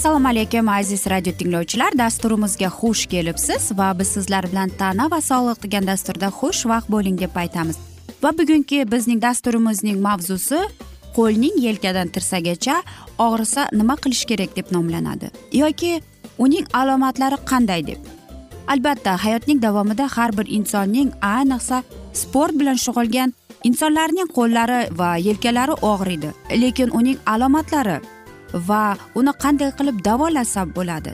assalomu alaykum aziz radio tinglovchilar. Dasturimizga xush kelibsiz va biz sizlar bilan tana va sog'liq degan dasturda xush vaqt bo'ling deb aytamiz. Va bugungi bizning dasturimizning mavzusi qo'lning yelkadan tirsagacha og'risa nima qilish kerak deb nomlanadi yoki uning alomatlari qanday deb. Albatta hayotning davomida har bir insonning ayniqsa sport bilan shug'ulgan insonlarning qo'llari va yelkalari og'riydi lekin uning alomatlari va uni qanday qilib davolasa bo'ladi.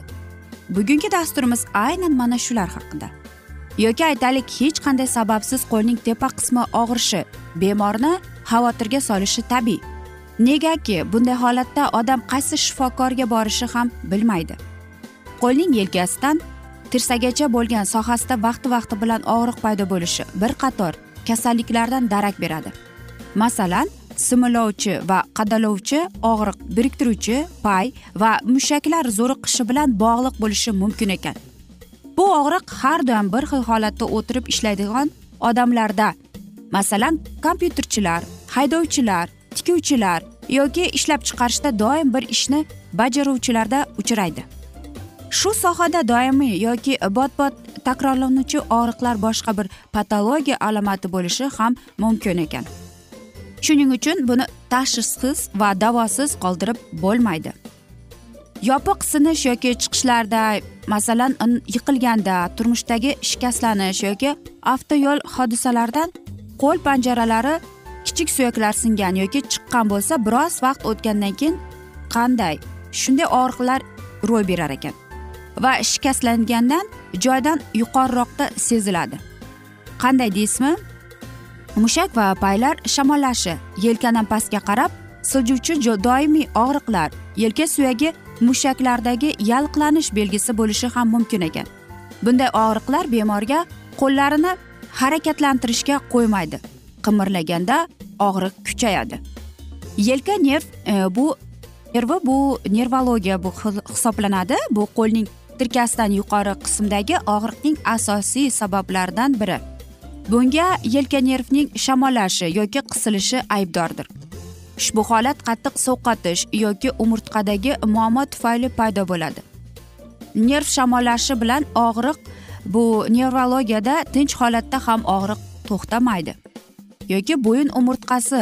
Bugungi dasturimiz aynan mana shular haqida. Yoki aytaylik hech qanday sababsiz qo'lning tepa qismi og'rishi bemorni xavotirga solishi tabiiy. Negaki bunday holatda odam qaysi shifokorga borishi ham bilmaydi. Qo'lning yelkasidan tirsagacha bo'lgan sohasida vaqti vaqti bilan og'riq paydo bo'lishi bir qator kasalliklardan darak beradi. Masalan similovchi va qadalovchi og'riq biriktiruvchi pay va mushaklar zo'riqishi bilan bog'liq bo'lishi mumkin ekan. Bu og'riq har doim bir xil holatda o'tirib ishlaydigan odamlarda masalan kompyuterchilar haydovchilar tikuvchilar yoki ishlab chiqarishda doim bir ishni bajaruvchilarda uchraydi. Shu sohada doimiy yoki bot bot takrorlanuvchi og'riqlar boshqa bir patologiya alomati bo'lishi ham mumkin ekan. Shuning uchun buni tashxissiz va davosiz qoldirib bo'lmaydi. Yopiq sinish yoki chiqishlarda masalan yiqilganda turmushdagi shikastlanish yoki avtoyo'l hodisalaridan qo'l panjaralari kichik suyaklar singan yoki chiqqan bo'lsa biroz vaqt o'tgandan keyin qanday shunday og'riqlar ro'y berar ekan va shikastlangandan joydan yuqoriroqda seziladi. Qanday deysizmi? Mushak va paylar shamollashi. Yelkadan pastga qarab siljuvchi doimiy og'riqlar yelka suyagi mushaklardagi yalqlanish belgisi bo'lishi ham mumkin ekan. Bunday og'riqlar bemorga qo'llarini harakatlantirishga qo'ymaydi. Qimirlaganda og'riq kuchayadi. Yelka nerv e, bu nervi bu nervologiya bu hisoblanadi. Bu qo'lning tirkasidan yuqori qismdagi og'riqning asosiy sabablaridan biri. Bunga yelka nervning shamollashi yoki qisilishi aybdordir. Ushbu holat qattiq sovqotish yoki umurtqadagi muammo tufayli paydo bo'ladi. Nerv shamollashi bilan og'riq bu nevrologiyada tinch holatda ham og'riq to'xtamaydi. Yoki bo'yin umurtqasi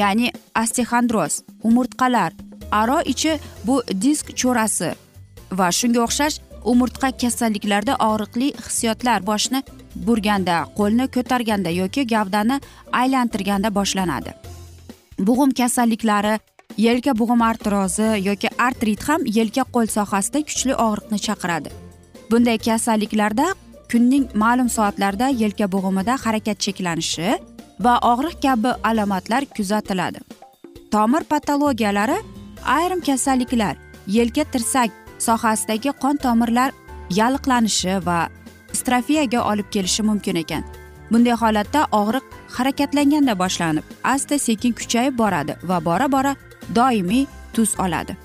ya'ni ostexandroz umurtqalar aro ichi bu disk cho'rasi va shunga o'xshash umurtqa kasalliklarida og'riqli hissiyotlar boshni burganda qo'lni ko'targanda yoki gavdani aylantirganda boshlanadi. Bug'um kasalliklari yelka bug'um artrozi yoki artrit ham yelka qo'l sohasida kuchli og'riqni chaqiradi. Bunday kasalliklarda kunning ma'lum soatlarida yelka bo'g'imida harakat cheklanishi va og'riq kabi alomatlar kuzatiladi. Tomir patologiyalari ayrim kasalliklar yelka tirsak sohasidagi qon tomirlar yalliqlanishi va strofiyaga olib kelishi mumkin ekan. Bunday holatda og'riq harakatlanganda boshlanib asta sekin kuchayib boradi va bora bora doimiy tuz oladi.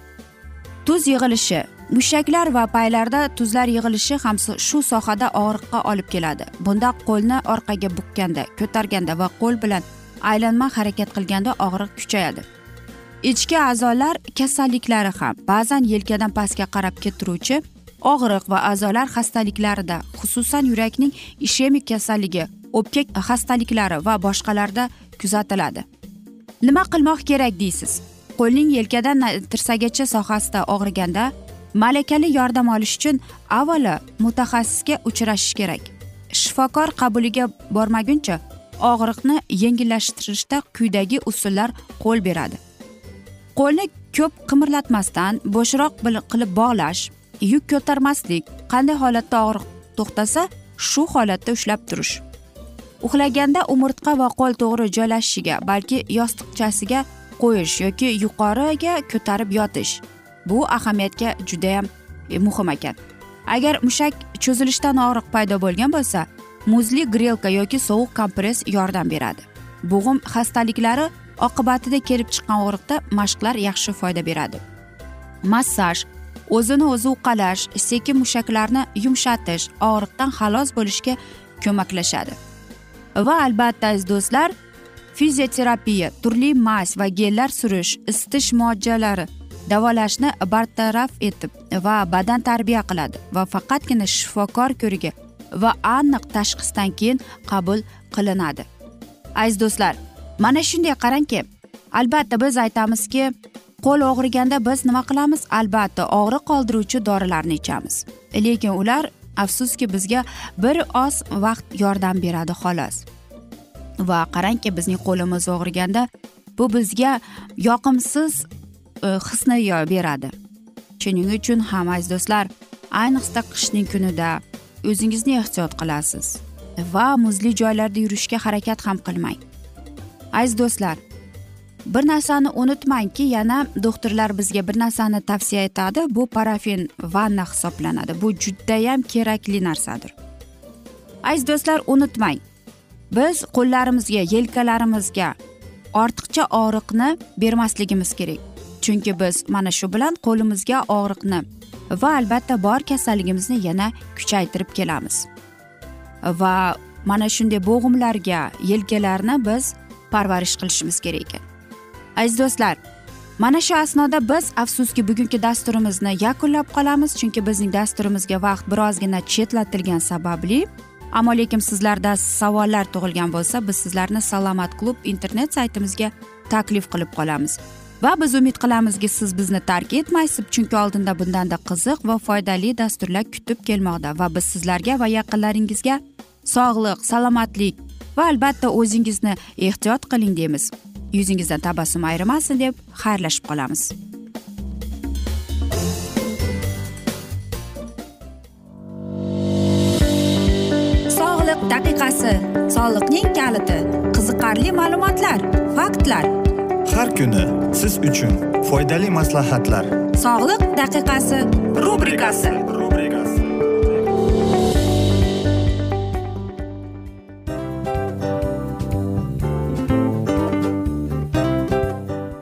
Tuz yig'ilishi mushaklar va paylarda tuzlar yig'ilishi ham shu sohada og'riqqa olib keladi. Bunda qo'lni orqaga bukkanda ko'targanda va qo'l bilan aylanma harakat qilganda og'riq kuchayadi. Ichki a'zolar kasalliklari ham ba'zan yelkadan pastga qarab ketiruvchi og'riq va a'zolar xastaliklarida xususan yurakning ishemik kasalligi o'pka xastaliklari va boshqalarda kuzatiladi. Nima qilmoq kerak deysiz? Qo'lning yelkadan tirsagacha sohasida og'riganda malakali yordam olish uchun avvalo mutaxassisga uchrashish kerak. Shifokor qabuliga bormaguncha og'riqni yengillashtirishda quyidagi usullar qo'l beradi. Qo'lni ko'p qimirlatmasdan bo'shroq qilib bog'lash yuk ko'tarmaslik qanday holatda og'riq to'xtasa shu holatda ushlab turish. Uxlaganda umurtqa va qo'l to'g'ri joylashishiga balki yostiqchasiga qo'yish yoki yuqoriga ko'tarib yotish bu ahamiyatga judayam e, muhim ekan. Agar mushak cho'zilishdan og'riq paydo bo'lgan bo'lsa muzli grelka yoki sovuq kompress yordam beradi. Bo'g'im xastaliklari oqibatida kelib chiqqan og'riqda mashqlar yaxshi foyda beradi. Massaj o'zini o'zi uqalash sekin mushaklarni yumshatish og'riqdan xalos bo'lishga ko'maklashadi. Va albatta aziz do'stlar fizioterapiya turli mas va gellar surish isitish muolajalari davolashni bartaraf etib va badan tarbiya qiladi va faqatgina shifokor ko'rigi va aniq tashxisdan keyin qabul qilinadi. Aziz do'stlar mana shunday qarangki albatta biz aytamizki qo'l og'riganda biz nima qilamiz? Albatta og'riq qoldiruvchi dorilarni ichamiz. Lekin ular afsuski bizga bir oz vaqt yordam beradi xolos. Va qarangki bizning qo'limiz og'riganda bu bizga yoqimsiz e, hisni beradi. Shuning uchun ham aziz do'stlar ayniqsa qishning kunida o'zingizni ehtiyot qilasiz. Va muzli joylarda yurishga harakat ham qilmang. Aziz do'stlar bir narsani unutmangki yana doktorlar bizga bir narsani tavsiya etadi. Bu parafin vanna hisoblanadi. Bu judayam kerakli narsadir. Aziz do'stlar unutmang. Biz qo'llarimizga yelkalarimizga ortiqcha og'riqni bermasligimiz kerak. Chunki biz mana shu bilan qo'limizga og'riqni va albatta bor kasalligimizni yana kuchaytirib kelamiz. Va mana shunday bo'g'imlarga yelkalarni biz parvarish qilishimiz kerak ekan. Aziz do'stlar mana shu asnoda biz afsuski bugungi dasturimizni yakunlab qolamiz chunki bizning dasturimizga vaqt birozgina chetlatilgani sababli ammo lekin sizlarda savollar tug'ilgan bo'lsa biz sizlarni salomat klub internet saytimizga taklif qilib qolamiz. Va biz umid qilamizki siz bizni tark etmaysiz chunki oldinda bundanda qiziq va foydali dasturlar kutib kelmoqda va biz sizlarga va yaqinlaringizga sog'lik salomatlik va albatta o'zingizni ehtiyot qiling deymiz. Yuzingizdan tabassum ayrimasin deb xayrlashib qolamiz. Sog'liq daqiqasi soliqning kaliti qiziqarli ma'lumotlar faktlar. Har kuni siz uchun foydali maslahatlar. Sog'liq daqiqasi rubrikasi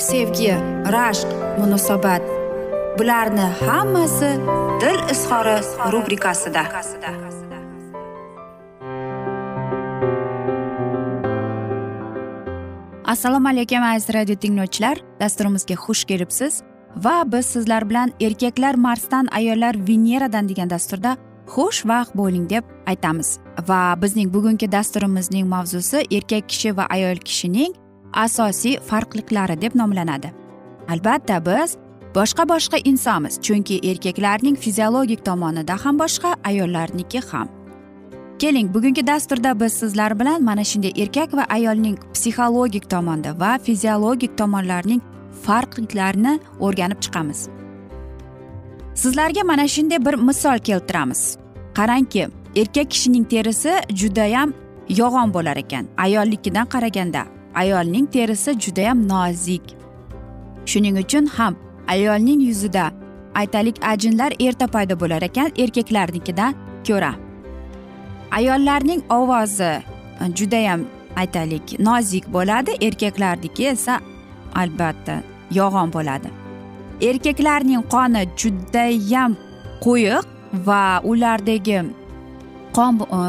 sevgi rashq munosabat. Bularni hammasi dil izhori rubrikasida. Assalomu alaykum aziz radio tinglovchilar. Dasturimizga xush kelibsiz va biz sizlar bilan erkaklar marsdan ayollar veneradan degan dasturda xushvaqt bo'ling deb aytamiz. Va bizning bugungi dasturimizning mavzusi erkak kishi va ayol kishining asosiy farqliklari deb nomlanadi. Albatta biz boshqa boshqa insonmiz chunki erkaklarning fiziologik tomonida ham boshqa ayollarniki ham. Keling bugungi dasturda biz sizlar bilan mana shunday erkak va ayolning psixologik tomonda va fiziologik tomonlarining farqliklarini o'rganib chiqamiz. Sizlarga mana shunday bir misol keltiramiz. Qarangki erkak kishining terisi judayam yo'g'on bo'lar ekan ayolnikidan qaraganda. Ayolning terisi judayam nozik. Shuning uchun ham ayolning yuzida aytaylik ajinlar erta paydo bo'lar ekan erkaklarnikidan ko'ra. Ayollarning ovozi judayam aytaylik nozik bo'ladi erkaklarniki esa albatta yo'g'on bo'ladi. Erkaklarning qoni judayam quyuq va ulardagi qon e,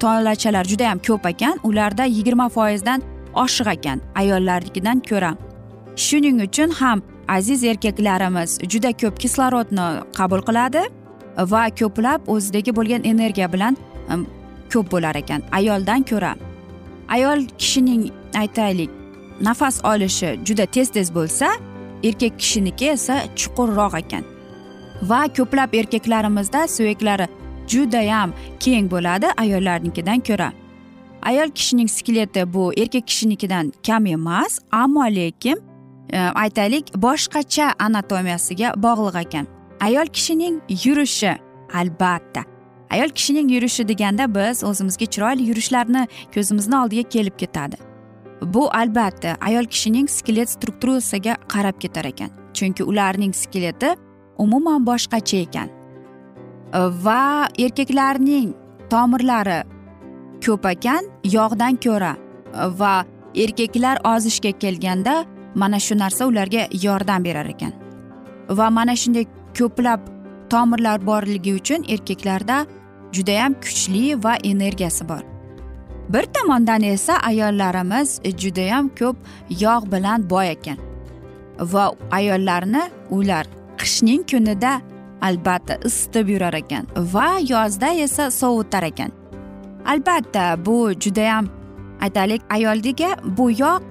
tolachalar judayam ko'p ekan ularda yigirma foizdan oshiq ekan ayollarnikidan ko'ra. Shuning uchun ham aziz erkaklarimiz juda ko'p kislorodni qabul qiladi va ko'plab o'zidagi bo'lgan energiya bilan ko'p bo'lar ekan ayoldan ko'ra. Ayol kishining aytaylik nafas olishi juda tez tez bo'lsa erkak kishiniki esa chuqurroq ekan. Va ko'plab erkaklarimizda suyaklari judayam keng bo'ladi ayollarnikidan ko'ra. Ayol kishining skeleti bu erkak kishinikidan kam emas ammo lekin e, aytaylik boshqacha anatomiyasiga bog'liq ekan. Ayol kishining yurishi albatta. Ayol kishining yurishi deganda biz o'zimizga chiroyli yurishlarni ko'zimizni oldiga kelib ketadi. Bu albatta ayol kishining skelet strukturasiga qarab ketar ekan chunki ularning skeleti umuman boshqacha ekan. Va erkaklarning tomirlari ko'pakan yog'dan ko'ra. Va erkaklar ozishga kelganda mana shu narsa ularga yordam berar ekan. Va mana shunday ko'plab tomirlar borligi uchun erkaklarda judayam kuchli va energiyasi bor. Bir tomondan esa ayollarimiz judayam ko'p yog' bilan boy ekan. Va ayollarni ular qishning kunida albatta isitib yurar ekan va yozda esa sovutar ekan. Albatta bu judayam aytaylik ayolga bu yog'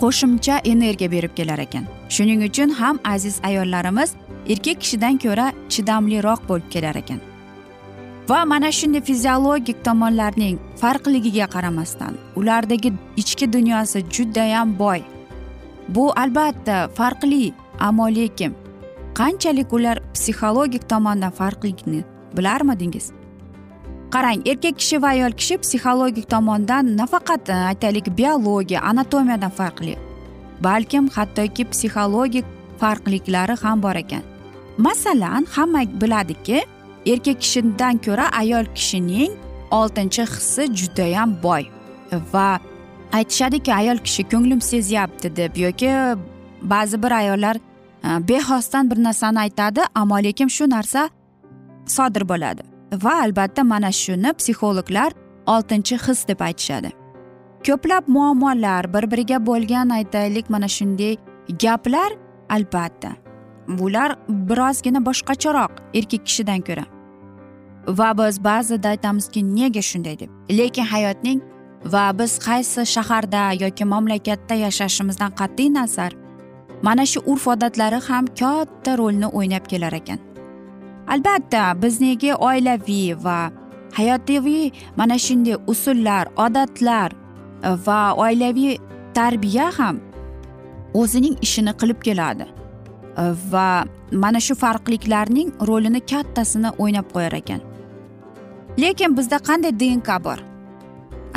qo'shimcha energiya berib kelar ekan. Shuning uchun ham aziz ayollarimiz erkak kishidan ko'ra chidamliroq bo'lib kelar ekan. Va mana shunday fiziologik tomonlarning farqligiga qaramasdan ulardagi ichki dunyosi judayam boy. Bu albatta farqli ammo lekin qanchalik ular psixologik tomondan farqligini bilarmidingiz? Qarang erkak kishi va ayol kishi psixologik tomondan nafaqat e, aytaylik biologiya anatomiyadan farqli. Balkim hattoki psixologik farqliklari ham bor ekan. Masalan hamma biladiki erkak kishidan ko'ra ayol kishining oltinchi hissi judayam boy va aytishadiki ayol kishi ko'nglim sezyapti deb yoki ba'zi bir ayollar e, bexosdan bir narsani aytadi ammo lekin shu narsa sodir bo'ladi. Va albatta mana shuni psixologlar oltinchi his deb aytishadi. Ko'plab muammolar bir biriga bo'lgan aytaylik mana shunday gaplar albatta. Bular birozgina boshqacharoq erkak kishidan ko'ra. Va biz ba'zida aytamizki nega shunday deb? Lekin hayotning va biz qaysi shaharda yoki mamlakatda yashashimizdan qat'iy nazar mana shu urf odatlari ham katta rolni o'ynab kelar ekan. Albatta bizniki oilaviy va hayotiviy mana shunday usullar odatlar va oilaviy tarbiya ham o'zining ishini qilib keladi va mana shu farqliklarning rolini kattasini o'ynab qo'yar ekan. Lekin bizda qanday dnk bor?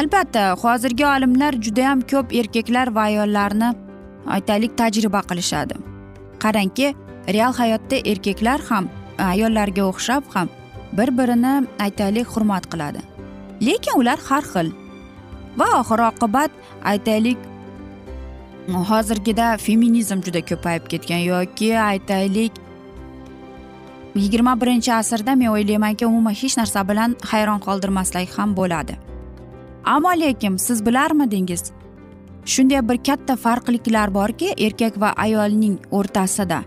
Albatta hozirgi olimlar judayam ko'p erkaklar va ayollarni aytaylik tajriba qilishadi. Qarangki real hayotda erkaklar ham ayollarga o'xshab ham bir birini aytaylik hurmat qiladi. Lekin ular har xil va oxir oqibat aytaylik hozirgida feminizm juda ko'payib ketgan yoki aytaylik yigirma birinchi asrda men o'ylaymanki umuman hech narsa bilan hayron qoldirmaslik ham bo'ladi. Ammo lekin siz bilarmidingiz shunday bir katta farqliklar borki erkak va ayolning o'rtasida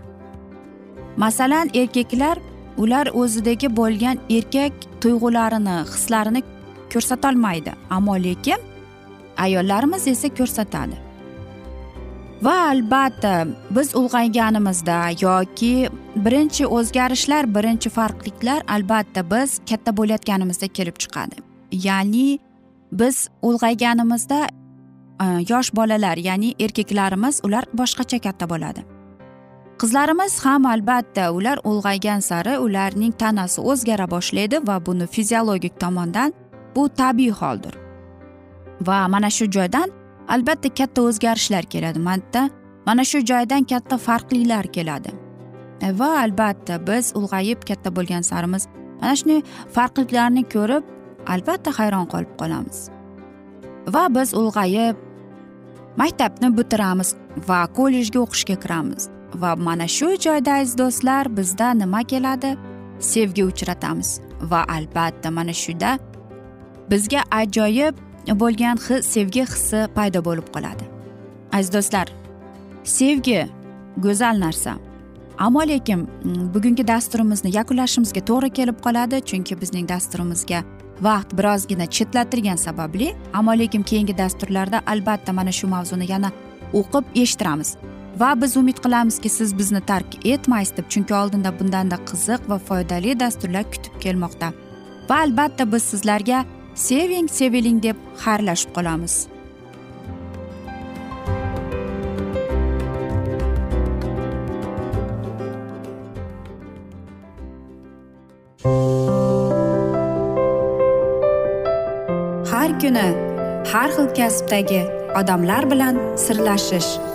masalan erkaklar ular o'zidagi bo'lgan erkak tuyg'ularini hislarini ko'rsatolmaydi. Ammo lekin ayollarimiz esa ko'rsatadi. Va albatta biz ulg'ayganimizda yoki birinchi o'zgarishlar birinchi farqliklar albatta biz katta bo'layotganimizda kelib chiqadi. Ya'ni biz ulg'ayganimizda e, yosh bolalar ya'ni erkaklarimiz ular boshqacha katta bo'ladi. Qizlarimiz ham albatta ular ulg'aygan sari ularning tanasi o'zgara boshlaydi va buni fiziologik tomondan bu tabiiy holdir. Va mana shu joydan albatta katta o'zgarishlar keladi. Manda mana shu joydan katta farqlilar keladi. E, va albatta biz ulg'ayib katta bo'lgan sarimiz mana shunday farqliklarni ko'rib albatta hayron qolib qolamiz. Va biz ulg'ayib maktabni bitiramiz va kollejga o'qishga kiramiz. Va mana shu joyda aziz do'stlar bizda nima keladi? Sevgi uchratamiz. Va albatta mana shunda bizga ajoyib bo'lgan his sevgi hissi paydo bo'lib qoladi. Aziz do'stlar sevgi go'zal narsa. Ammo lekin mm, bugungi dasturimizni yakunlashimizga to'g'ri kelib qoladi chunki bizning dasturimizga vaqt birozgina chetlatilgani sababli ammo lekin keyingi dasturlarda albatta mana shu mavzuni yana o'qib eshittiramiz. Va biz umid qilamizki siz bizni tark etmaysiz deb chunki oldinda bundanda qiziq va foydali dasturlar kutib kelmoqda. Va albatta biz sizlarga seving seviling deb xayrlashib qolamiz. Har kuni har xil kasbdagi odamlar bilan sirlashish.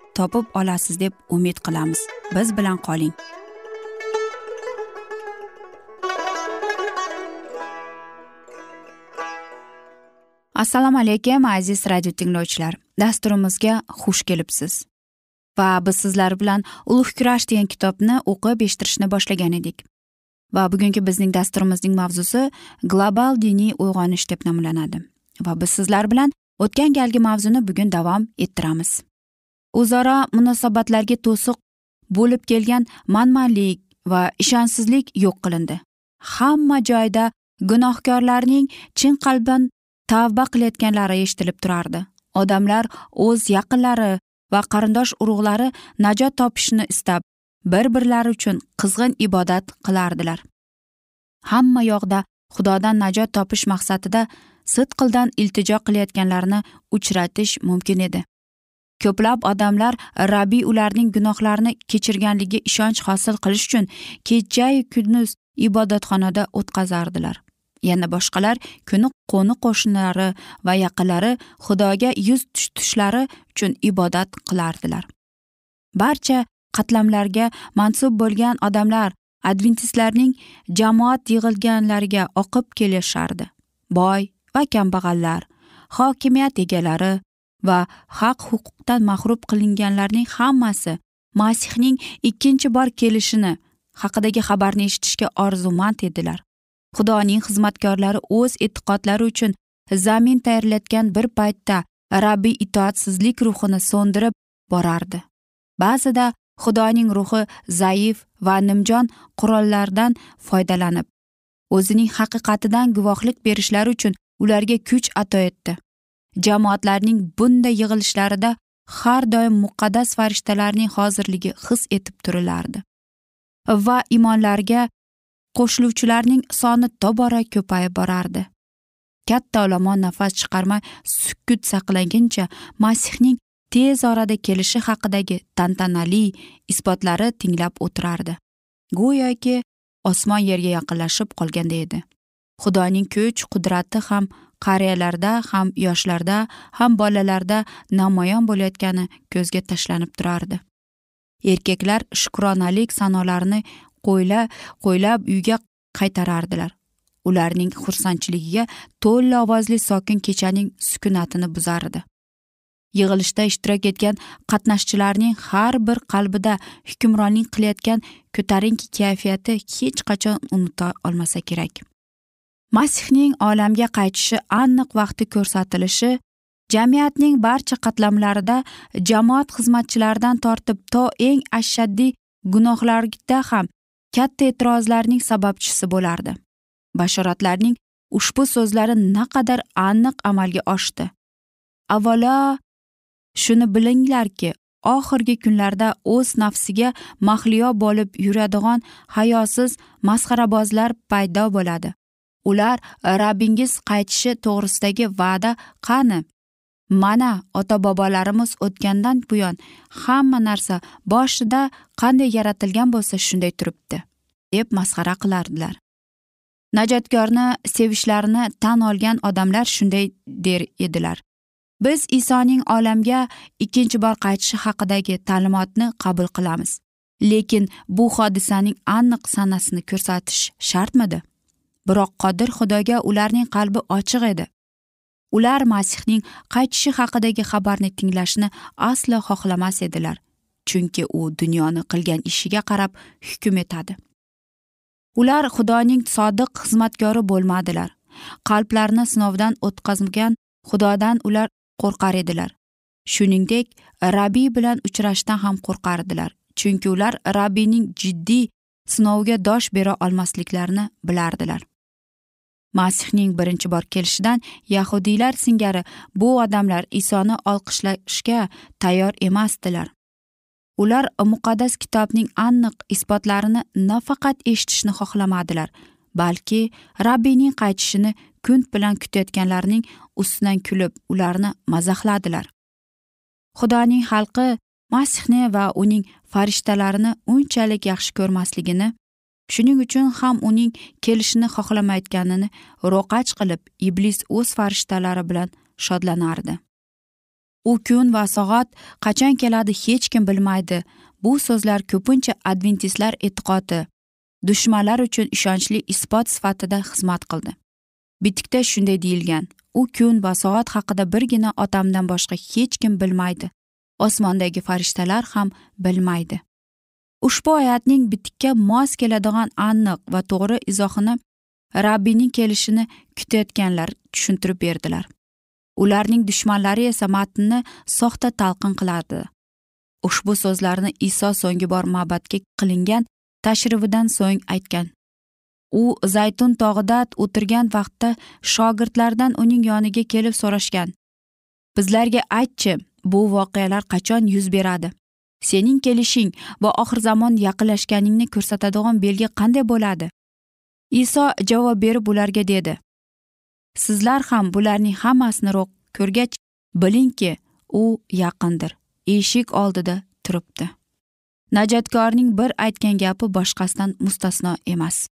topib olasiz deb umid qilamiz. Biz bilan qoling. Assalomu alaykum aziz radio tinglovchilar. Dasturimizga xush kelibsiz. Va biz sizlar bilan ulug' kurash degan kitobni o'qib eshittirishni boshlagan edik. Va bugungi bizning dasturimizning mavzusi global diniy uyg'onish deb nomlanadi. Va biz sizlar bilan o'tgan galgi mavzuni bugun davom ettiramiz. O'zaro munosabatlarga to'siq bo'lib kelgan manmanlik va ishonchsizlik yo'q qilindi. Hamma joyda gunohkorlarning chin qalbdan tavba qilayotganlari eshitilib turardi. Odamlar o'z yaqinlari va qarindosh urug'lari najot topishni istab bir birlari uchun qizg'in ibodat qilardilar. Hamma yoqda xudodan najot topish maqsadida sidqildan iltijo qilayotganlarni uchratish mumkin edi. Ko'plab odamlar rabbiy ularning gunohlarini kechirganligiga ishonch hosil qilish uchun kechayu kunduz ibodatxonada o'tkazardilar. Yana boshqalar kuni qo'ni qo'shnilari va yaqinlari xudoga yuz tutishlari uchun ibodat qilardilar. Barcha qatlamlarga mansub bo'lgan odamlar adventistlarning jamoat yig'ilganlariga oqib kelishardi. Boy va kambag'allar hokimiyat egalari va haq huquqdan mahrum qilinganlarning hammasi masihning ikkinchi bor kelishini haqidagi xabarni eshitishga orzumand edilar. Xudoning xizmatkorlari o'z e'tiqodlari uchun zamin tayyorlayotgan bir paytda rabbiy itoatsizlik ruhini so'ndirib borardi. Ba'zida xudoning ruhi zaif va nimjon qurollardan foydalanib o'zining haqiqatidan guvohlik berishlari uchun ularga kuch ato etdi. Jamoatlarning bunday yig'ilishlarida har doim muqaddas farishtalarning hozirligi his etib turilardi va imonlarga qo'shiluvchilarning soni tobora ko'payib borardi. Katta olomon nafas chiqarmay sukut saqlaguncha masihning tez orada kelishi haqidagi tantanali isbotlari tinglab o'tirardi. Go'yoki osmon yerga yaqinlashib qolganda edi. Xudoning kuch qudrati ham qariyalarda ham yoshlarda ham bolalarda namoyon bo'layotgani ko'zga tashlanib turardi. Erkaklar shukronalik sanolarini qo'yla qo'ylab uyga qaytarardilar. Ularning xursandchiligiga to'la ovozli sokin kechaning sukunatini buzardi. Yig'ilishda ishtirok etgan qatnashchilarning har bir qalbida hukmronlik qilayotgan ko'tarinki kayfiyati hech qachon unuta olmasa kerak. Masihning olamga qaytishi aniq vaqti ko'rsatilishi jamiyatning barcha qatlamlarida jamoat xizmatchilaridan tortib to eng ashaddiy gunohlarda ham katta e'tirozlarning sababchisi bo'lardi. Bashoratlarning ushbu so'zlari naqadar aniq amalga oshdi. Avvalo shuni bilinglarki oxirgi kunlarda o'z nafsiga mahliyo bo'lib yuradigan hayosiz masxarabozlar paydo bo'ladi. Ular e, rabbingiz qaytishi to'g'risidagi va'da qani? Mana ota bobolarimiz o'tgandan buyon hamma narsa boshida qanday yaratilgan bo'lsa shunday turibdi deb masxara qilardilar. Najotkorni sevishlarini tan olgan odamlar shunday der edilar. Biz isoning olamga ikkinchi bor qaytishi haqidagi ta'limotni qabul qilamiz. Lekin bu hodisaning aniq sanasini ko'rsatish shartmidi? Biroq qodir xudoga ularning qalbi ochiq edi. Ular masihning qaytishi haqidagi xabarni tinglashni aslo xohlamas edilar chunki u dunyoni qilgan ishiga qarab hukm etadi. Ular xudoning sodiq xizmatkori bo'lmadilar. Qalblarini sinovdan o'tkazgan xudodan ular qo'rqar edilar. Shuningdek rabbiy bilan uchrashishdan ham qo'rqardilar chunki ular rabbiyning jiddiy sinovga dosh bera olmasliklarini bilardilar. Masihning birinchi bor kelishidan yahudiylar singari bu odamlar isoni olqishlashga tayyor emasdilar. Ular muqaddas kitobning aniq isbotlarini nafaqat eshitishni xohlamadilar balki rabbiyning qaytishini kun bilan kutayotganlarning ustidan kulib ularni mazaxladilar. Xudoning xalqi masihni va uning farishtalarini unchalik yaxshi ko'rmasligini shuning uchun ham uning kelishini xohlamayotganini ro'qach qilib iblis o'z farishtalari bilan shodlanardi. U kun va soat qachon keladi hech kim bilmaydi. Bu so'zlar ko'pincha adventistlar e'tiqodi dushmanlar uchun ishonchli isbot sifatida xizmat qildi. Bitikda shunday deyilgan u kun va soat haqida birgina otamdan boshqa hech kim bilmaydi. Osmondagi farishtalar ham bilmaydi. Ushbu oyatning bitikka mos keladigan aniq va to'g'ri izohini rabbiyning kelishini kutayotganlar tushuntirib berdilar. Ularning dushmanlari esa matnni soxta talqin qiladi. Ushbu so'zlarni iso so'nggi bor ma'batga qilingan tashrifidan so'ng aytgan. U zaytun tog'ida o'tirgan vaqtda shogirdlardan uning yoniga kelib so'rashgan. Bizlarga aytchi bu voqealar qachon yuz beradi? Sening kelishing va oxir zamon yaqinlashganingni ko'rsatadigan belgi qanday bo'ladi? Iso javob berib ularga dedi. Sizlar ham bularning hammasini ko'rgach bilingki u yaqindir eshik oldida turibdi. Najotkorning bir aytgan gapi boshqasidan mustasno emas.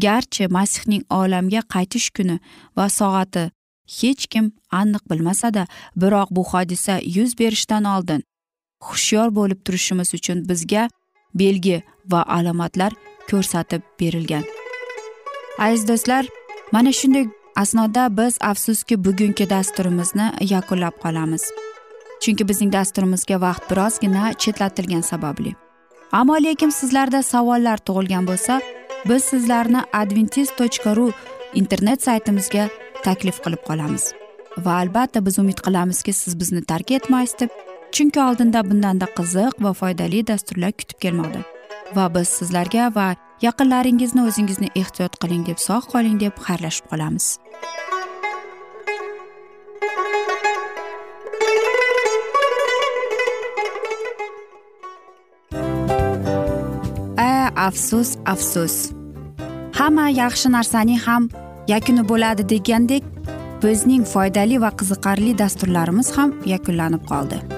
Garchi masihning olamga qaytish kuni va soati hech kim aniq bilmasada biroq bu hodisa yuz berishdan oldin hushyor bo'lib turishimiz uchun bizga belgi va alomatlar ko'rsatib berilgan. Aziz do'stlar mana shunday asnoda biz afsuski bugungi dasturimizni yakunlab qolamiz. Chunki bizning dasturimizga vaqt birozgina chetlatilgani sababli. Ammo lekin sizlarda savollar tug'ilgan bo'lsa biz sizlarni adventis tochka ru internet saytimizga taklif qilib qolamiz. Va albatta biz umid qilamizki siz bizni tark etmaysiz deb chunki oldinda bundanda qiziq va foydali dasturlar kutib kelmoqda. Va biz sizlarga va yaqinlaringizni o'zingizni ehtiyot qiling deb sog' qoling deb xayrlashib qolamiz. A afsus afsus. Hamma yaxshi narsaning ham yakuni bo'ladi degandek bizning foydali va qiziqarli dasturlarimiz ham yakunlanib qoldi.